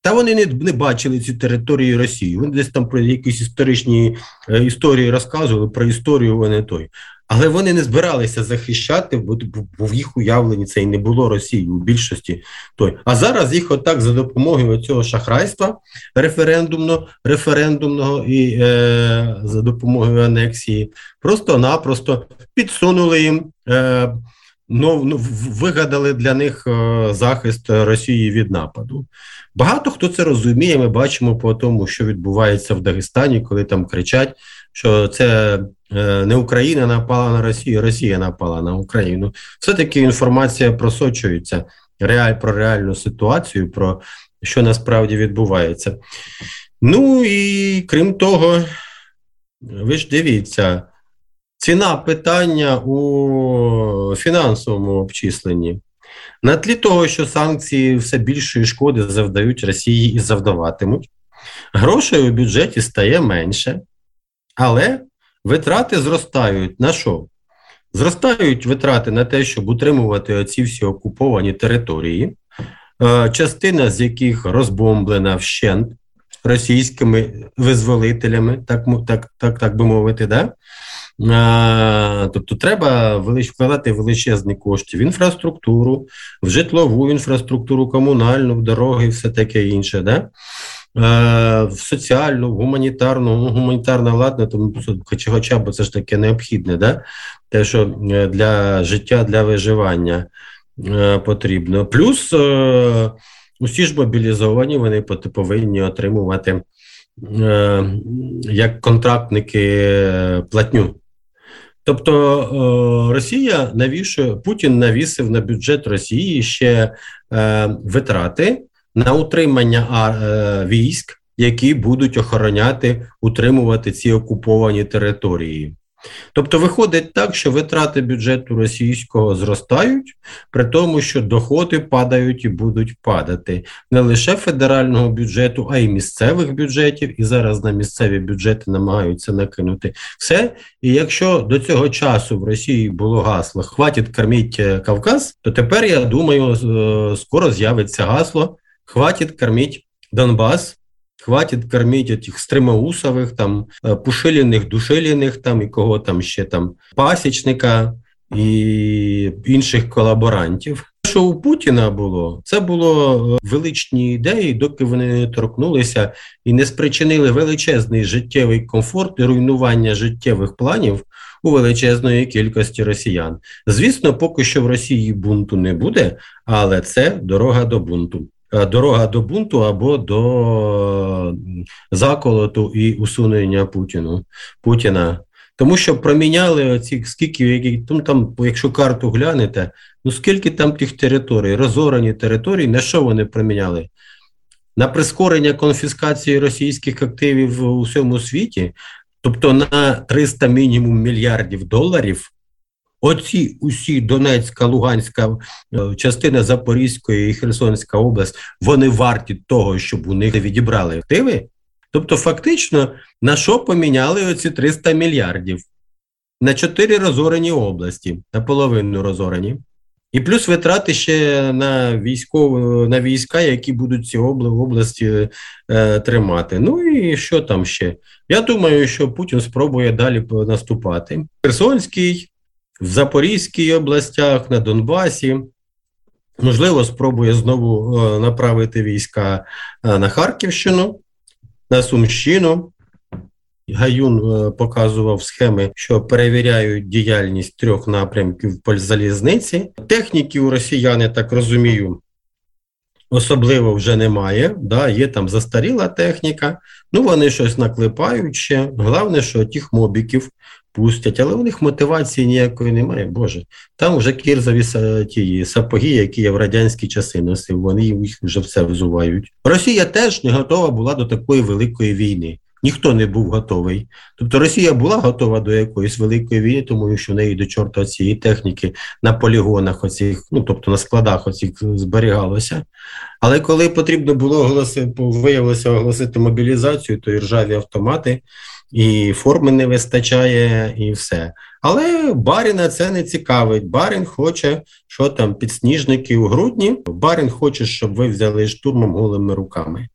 та вони не не бачили цю територію Росії. Вони десь там про якісь історичні е, історії розказували про історію вони той. Але вони не збиралися захищати, бо, бо в їх уявленні це і не було Росії у більшості той. А зараз їх отак за допомогою цього шахрайства референдумно, референдумного і е, за допомогою анексії, просто-напросто підсунули їм. Е, Ну, ну вигадали для них е, захист Росії від нападу. Багато хто це розуміє. Ми бачимо по тому, що відбувається в Дагестані, коли там кричать, що це е, не Україна напала на Росію, Росія напала на Україну. Все таки інформація просочується реаль про реальну ситуацію, про що насправді відбувається. Ну і крім того, ви ж дивіться. Ціна питання у фінансовому обчисленні. На тлі того, що санкції все більшої шкоди завдають Росії і завдаватимуть, грошей у бюджеті стає менше, але витрати зростають на що? Зростають витрати на те, щоб утримувати оці всі окуповані території, е, частина з яких розбомблена вщент російськими визволителями, так так, так, так би мовити. да? Тобто треба вкладати величезні кошти в інфраструктуру, в житлову інфраструктуру, комунальну, в дороги, все таке інше. Да? В соціальну, в гуманітарну, ну, гуманітарна ладна, тому хоча, хоча б це ж таке необхідне, да? те, що е, для життя, для виживання е, потрібно. Плюс е, усі ж мобілізовані, вони повинні отримувати як контрактники платню Тобто Росія навішує Путін навісив на бюджет Росії ще е, витрати на утримання е, військ, які будуть охороняти утримувати ці окуповані території. Тобто виходить так, що витрати бюджету російського зростають, при тому, що доходи падають і будуть падати не лише федерального бюджету, а й місцевих бюджетів. І зараз на місцеві бюджети намагаються накинути все. І якщо до цього часу в Росії було гасло Хватить корміть е, Кавказ, то тепер я думаю, е, скоро з'явиться гасло Хватить корміть Донбас. Хватить кормити тих стримоусових, там е, пушиліних, душиліних, там і кого там ще там пасічника і інших колаборантів. Що у Путіна було, це було е, величні ідеї, доки вони не торкнулися і не спричинили величезний життєвий комфорт і руйнування життєвих планів у величезної кількості росіян. Звісно, поки що в Росії бунту не буде, але це дорога до бунту. Е, дорога до бунту або до заколоту і усунення Путіну Путіна. Тому що проміняли оці скільки, які ну, там, якщо карту глянете, ну скільки там тих територій, розорані території, на що вони проміняли? На прискорення конфіскації російських активів у всьому світі, тобто на 300 мінімум мільярдів доларів, Оці усі Донецька, Луганська е, частина Запорізької і Херсонська область, вони варті того, щоб у них відібрали активи. Тобто, фактично, на що поміняли оці 300 мільярдів? На чотири розорені області, наполовину розорені. І плюс витрати ще на військову на війська, які будуть ці області е, тримати. Ну і що там ще? Я думаю, що Путін спробує далі наступати. Херсонський в Запорізькій областях, на Донбасі. Можливо, спробує знову е, направити війська е, на Харківщину, на Сумщину. Гаюн е, показував схеми, що перевіряють діяльність трьох напрямків залізниці. Техніки у росіян, я так розумію, особливо вже немає. Да, Є там застаріла техніка, ну вони щось наклепають ще. Головне, що тих мобіків пустять, але у них мотивації ніякої немає. Боже, там вже кірзові ті сапоги, які я в радянські часи носив, вони їх вже все взувають. Росія теж не готова була до такої великої війни. Ніхто не був готовий. Тобто Росія була готова до якоїсь великої війни, тому що в неї до чорта цієї техніки на полігонах, оцих, ну тобто на складах оцих зберігалося. Але коли потрібно було оголосити, виявилося оголосити мобілізацію, то і ржаві автомати і форми не вистачає, і все. Але Баріна це не цікавить. Барін хоче, що там підсніжники у грудні. Барін хоче, щоб ви взяли штурмом голими руками.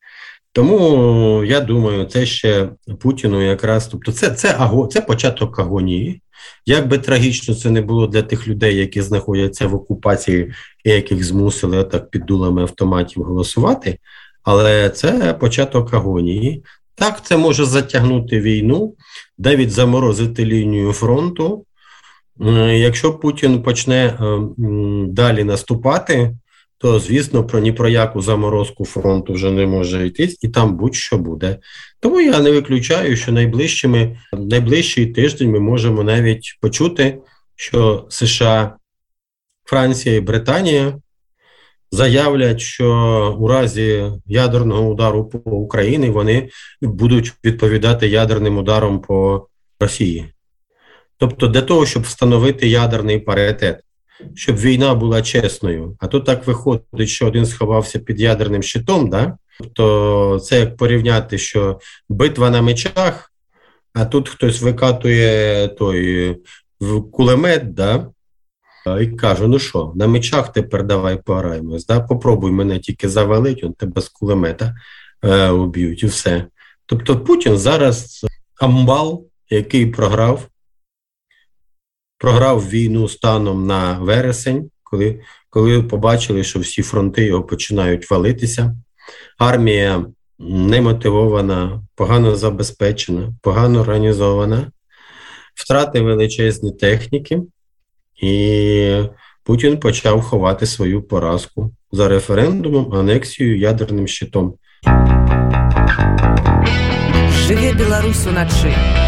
Тому я думаю, це ще Путіну якраз. Тобто, це це, аго, це початок агонії. Як би трагічно це не було для тих людей, які знаходяться в окупації і яких змусили так під дулами автоматів голосувати, але це початок агонії. Так, це може затягнути війну, навіть заморозити лінію фронту. Якщо Путін почне е, далі наступати, то звісно про ні про яку заморозку фронту вже не може йтись, і там будь-що буде. Тому я не виключаю, що найближчими найближчий тиждень ми можемо навіть почути, що США, Франція і Британія заявлять, що у разі ядерного удару по Україні вони будуть відповідати ядерним ударом по Росії. Тобто, для того, щоб встановити ядерний паритет, щоб війна була чесною. А тут так виходить, що один сховався під ядерним щитом, да? тобто це як порівняти, що битва на мечах, а тут хтось викатує той кулемет, да? І кажу: ну що, на мечах тепер давай пограємось. Да? Попробуй мене тільки завалить, он тебе з кулемета е, уб'ють і все. Тобто Путін зараз амбал, який програв, програв війну станом на вересень, коли коли побачили, що всі фронти його починають валитися. Армія немотивована, погано забезпечена, погано організована, втрати величезні техніки. І Путін почав ховати свою поразку за референдумом, анексією ядерним щитом. Живе Білорусь уночі.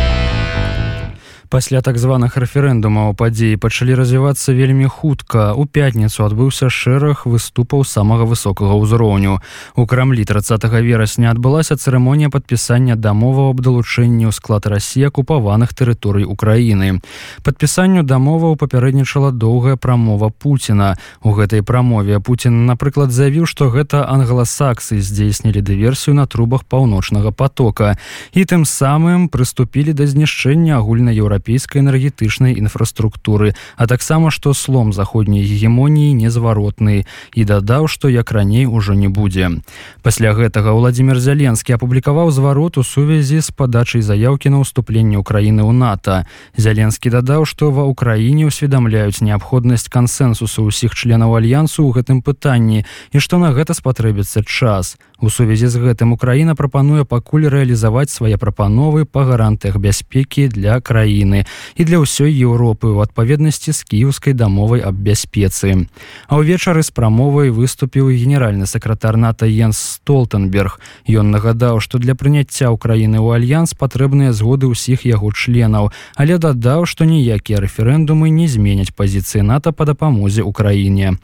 Пасля так званых рэферэндумаў падзеі пачалі развівацца вельмі хутка. У пятніцу адбыўся шэраг выступаў самага высокага ўзроўню. У крамлі 30 верасня адбылася цырымонія падпісання дамоваў аб далучэнні ў склад рассі акупаваных тэрыторый украіны. Падпісанню дамоваў папярэднічала доўгая прамова Пуціна. У гэтай прамове Пуін напрыклад заявіў што гэта англасаксы здзейснілі дыверсію на трубах паўночнага потока і тым самым прыступілі да знішчэння агульнаеўрапейскай энергетычнай інфраструктуры а таксама што слом заходняй гегемоніі незваротны і дадаў што як раней ужо не будзе пасля гэтага владимир зяленскі апублікаваў зварот у сувязі з падачай заяўкі на ўступленне ўкраіны ў нато зяленскі дадаў што ва ўкраіне ўсведамляюць неабходнасць кансенсусу ўсіх членаў альянсу ў гэтым пытанні і што на гэта спатрэбіцца час У сувязі з гэтым украіна прапануе пакуль рэалізаваць свае прапановы па гарантыях бяспекі для краіны і для ўсёй Еўропы ў адпаведнасці з кіеўскай дамовай аб бяспецы. А ўвечары з прамовай выступіў генеральны сакратар нато Янс Столтенберг. Ён нагадаў, што для прыняцця ўкраіны ў альянс патрэбныя згоды ўсіх яго членаў, але дадаў, што ніякія рэферэндумы не зменяць пазіцыі НАТО па дапамозе ўкраіне.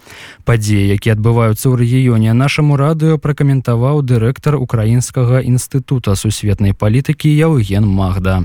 Падзеі, якія адбываюцца ў рэгіёне нашаму радыё пракаментаваў дырэктар украінскага інстытута сусветнай палітыкі Яўген Магда.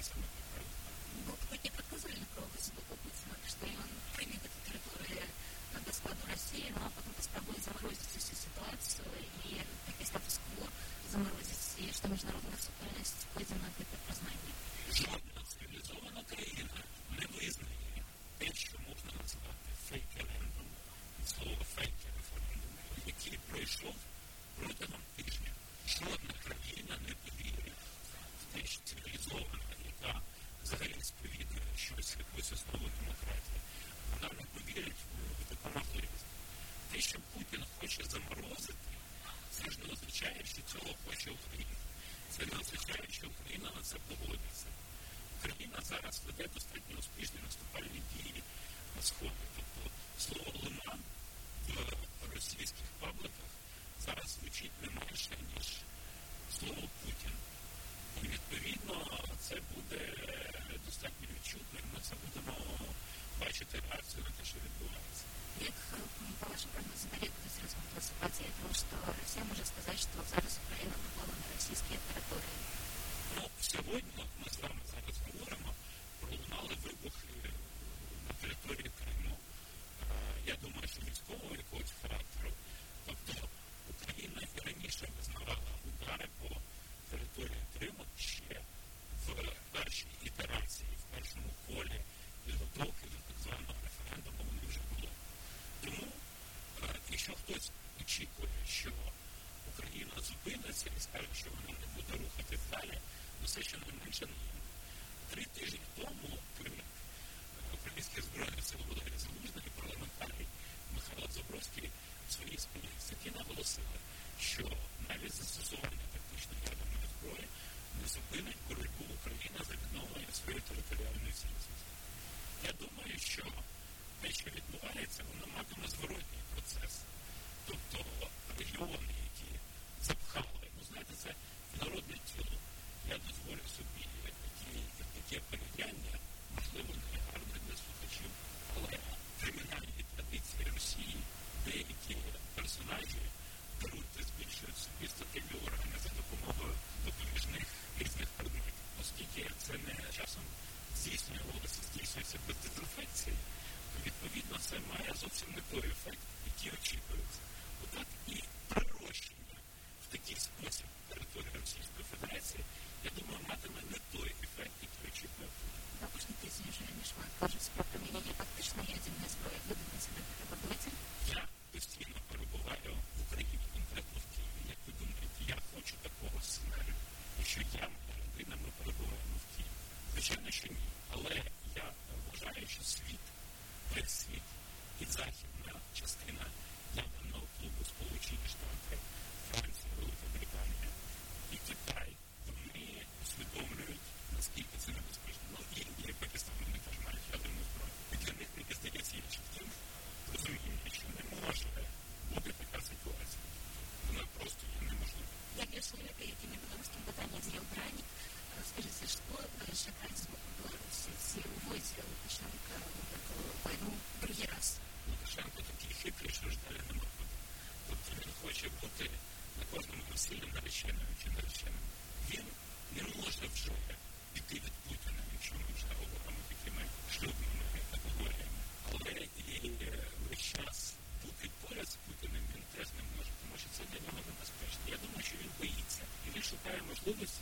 guys. означає, що цього хоче Україна. Це не означає, що Україна на це погодиться. Україна зараз веде достатньо успішні наступальні дії на Сході. Тобто слово лиман в російських пабликах зараз звучить не менше, ніж слово Путін. І відповідно це буде достатньо відчутним. Ми це будемо Бачите, реакцію на то, что відбувається. Як по вашим прогнозам, як буде зараз класификация того, что Россия может сказать, что зараз Україна попала на российские території. Ну, сьогодні ми з вами зараз говоримо пролунали вибухи на території Криму. Я думаю, що військового якогось характеру. Тобто Україна і раніше визнавала удари по сили скажуть, що вона не буде рухати далі, ну все ще не менше. Три тижні тому керівник Українських збройних сил Володимир і парламентарій Михайло Забровський в своїй спільній статті наголосили, що навіть застосування тактичної ядерної зброї не зупинить боротьбу України за відновлення своєї територіальної цілісності. Я думаю, що те, що відбувається, воно матиме зворотні think it's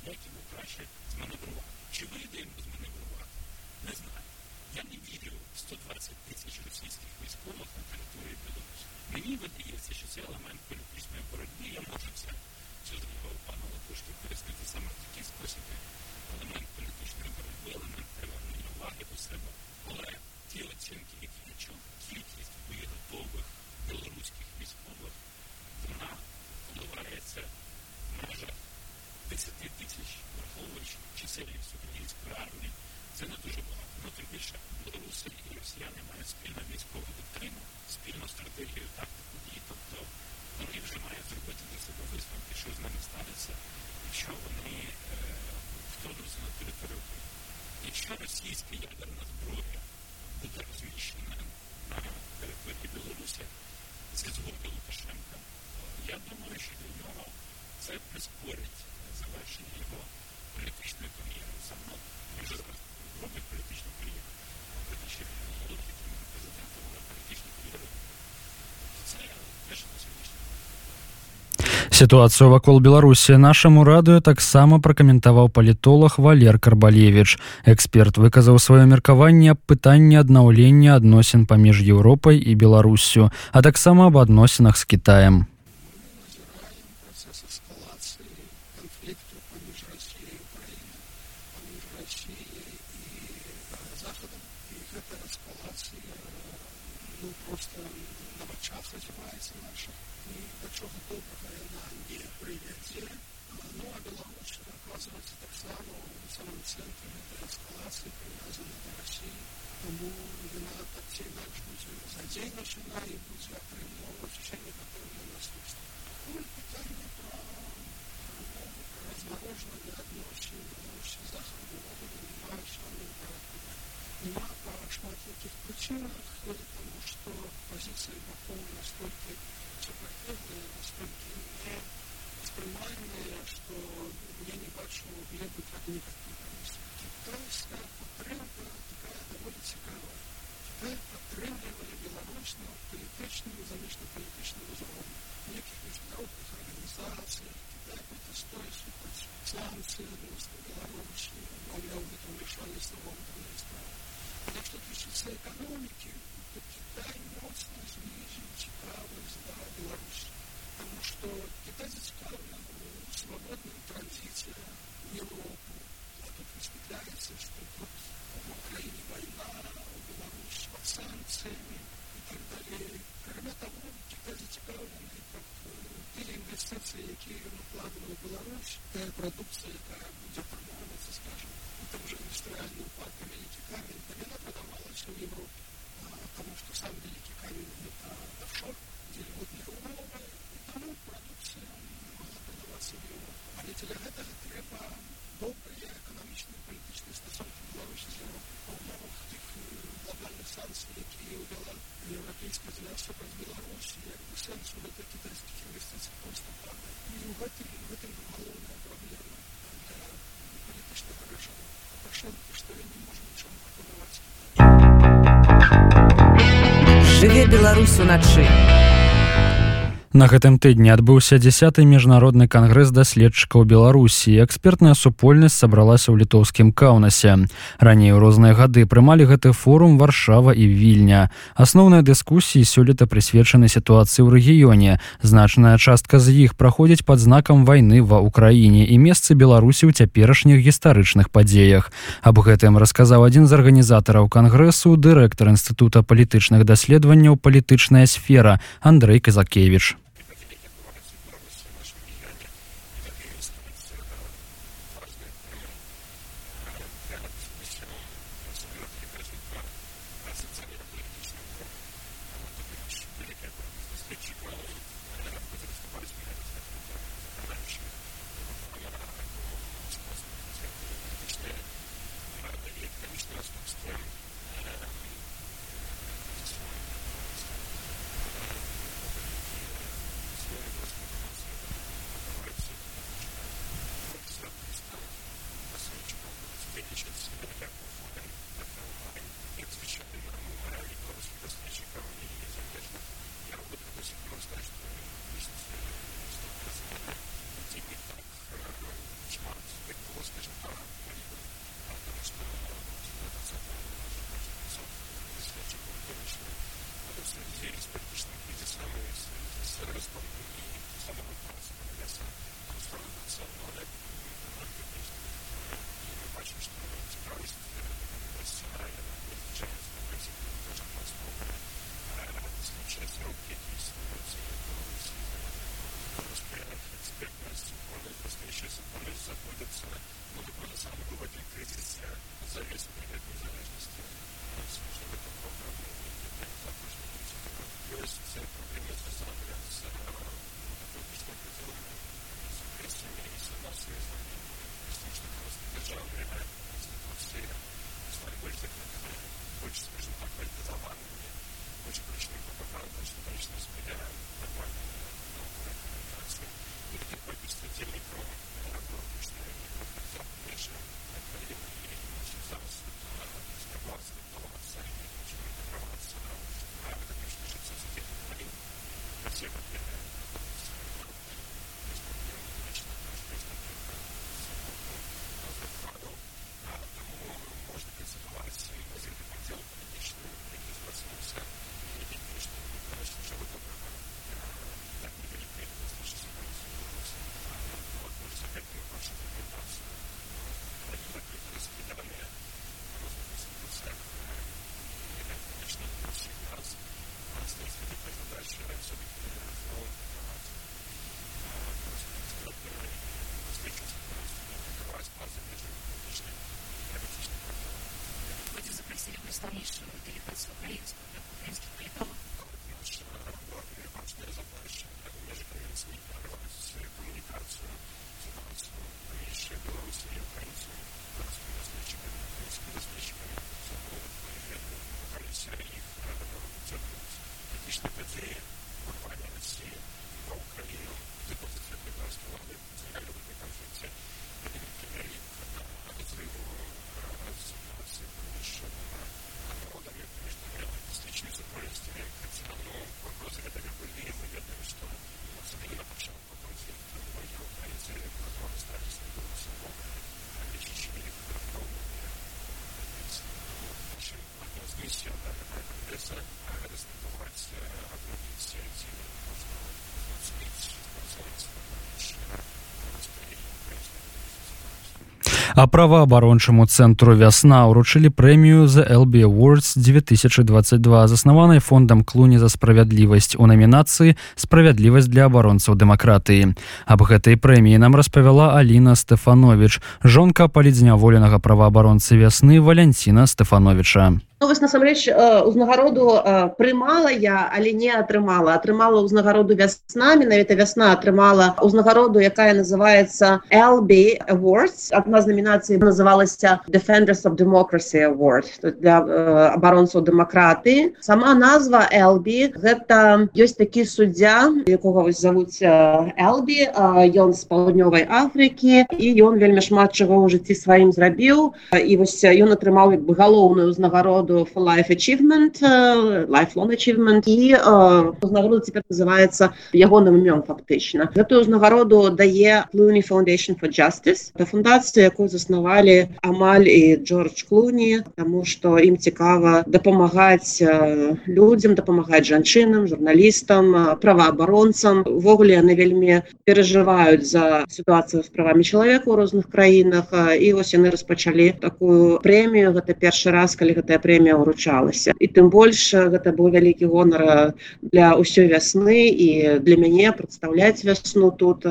Сітуацыю вакол Беларусі нашаму радыё таксама пракаментаваў палітолог Валер Карбалевіч. Эксперт выказаў сваё меркаванне аб пытанні аднаўлення адносін паміж Еўропай і Беларусю, а таксама аб адносінах з Китаем. білорусь уночі. На гэтым тыдні адбыўся 10 міжнародны кангрэс даследчыкаў Беларусі. Экспертная супольнасць сабралася ў літоўскім каўнасе. Раней у розныя гады прымалі гэты форум варшава і вільня. Асноўныя дыскусіі сёлета прысвечаны сітуацыі ў рэгіёне. Значная частка з іх праходзіць пад знакам вайны ва ўкраіне і месцы Беларусі ў цяперашніх гістарычных падзеях. Аб гэтым расказаў адзін з арганізатараў кангрэсу дырэктар інстытута палітычных даследаванняў палітычная сфера Андрей Казакевич. А праваабарончаму цэнтру вясна ўручылі прэмію за LB Awards 2022 заснаванай фондам клуні за справядлівасць у намінацыі справядлівасць для абаронцаў дэмакратыі. Аб гэтай прэміі нам распавяла Аліна Стэфанович, жонка палідзняволенага праваабаронцы вясны Валянціна Стэфановича. Ну, вось насамрэч узнагароду прымала я але не атрымала. Атрымала ўзнагароду вясна менавіта вясна атрымала ўзнагароду якая называется LB Awards адна з намінацый называлася Defenders of Democracy Award для абаронцаў дэмакраты. Сама назва LB гэта ёсць такі суддзя якога вось завуць LB ён з паўднёвай Афрыкі і ён вельмі шмат чаго ў жыцці сваім зрабіў. І вось ён атрымаў як бы галоўную ўзнагароду награду for life achievement lifelong achievement. І узнагарода цяпер называется ягоным імём фактычна гэтую ўзнагароду дае Clooney Foundation for Justice. Да фундацыю якую заснавалі амаль і Джордж Клуні тому что ім цікава дапамагаць людзям дапамагаць жанчынам журналістам праваабаронцам увогуле яны вельмі перажываюць за сітуацыю з правамі чалавека ў розных краінах і вось яны распачалі такую прэмію гэта першы раз калі гэтая прэмія прэмія ўручалася і тым больш гэта быў вялікі гонар для ўсёй вясны і для мяне прадстаўляць вясну тут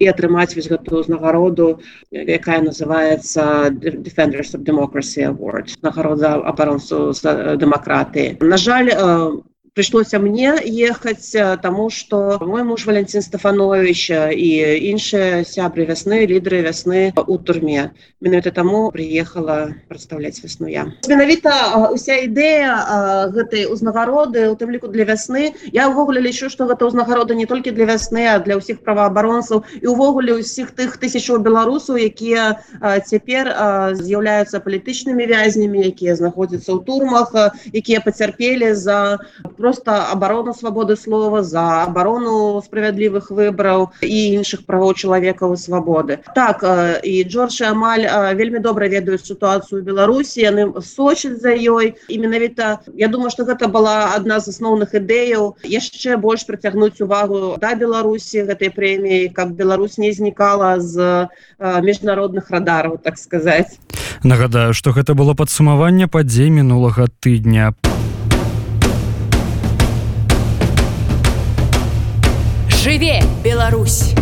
і атрымаць вось гэтую ўзнагароду якая называется defenders of democracy award нагарода абаронцу дэмакратыі на жаль у пришлося мне ехаць тому что мой муж валентин стефанович і іншыя сябры вясны лідары вясны у турме. Менавіта таму приехала прадстаўляць вясну я. Менавіта уся ідэя гэтай узнагароды у тым ліку для вясны я ўвогуле лічу что гэта ўзнагарода не толькі для вясны а для ўсіх праваабаронцаў і увогуле ўсіх тых тысячаў беларусаў якія цяпер з'яўляюцца палітычнымі вязнямі якія знаходзяцца ў турмах якія пацярпелі за просто абарону свабоды слова за абарону справядлівых выбраў і іншых правоў чалавекаў свабоды так і Джордж амаль вельмі добра ведаюць сітуацыю беларусі яны сочаць за ёй. І менавіта я думаю что гэта была адна з асноўных ідэяў яшчэ больш прыцягнуць увагу да беларусі гэтай прэміі каб Беларусь не знікала з міжнародных радараў так сказаць нагадаю что гэта было падсумаванне падзей мінулага тыдня. по Жыве, Беларусь!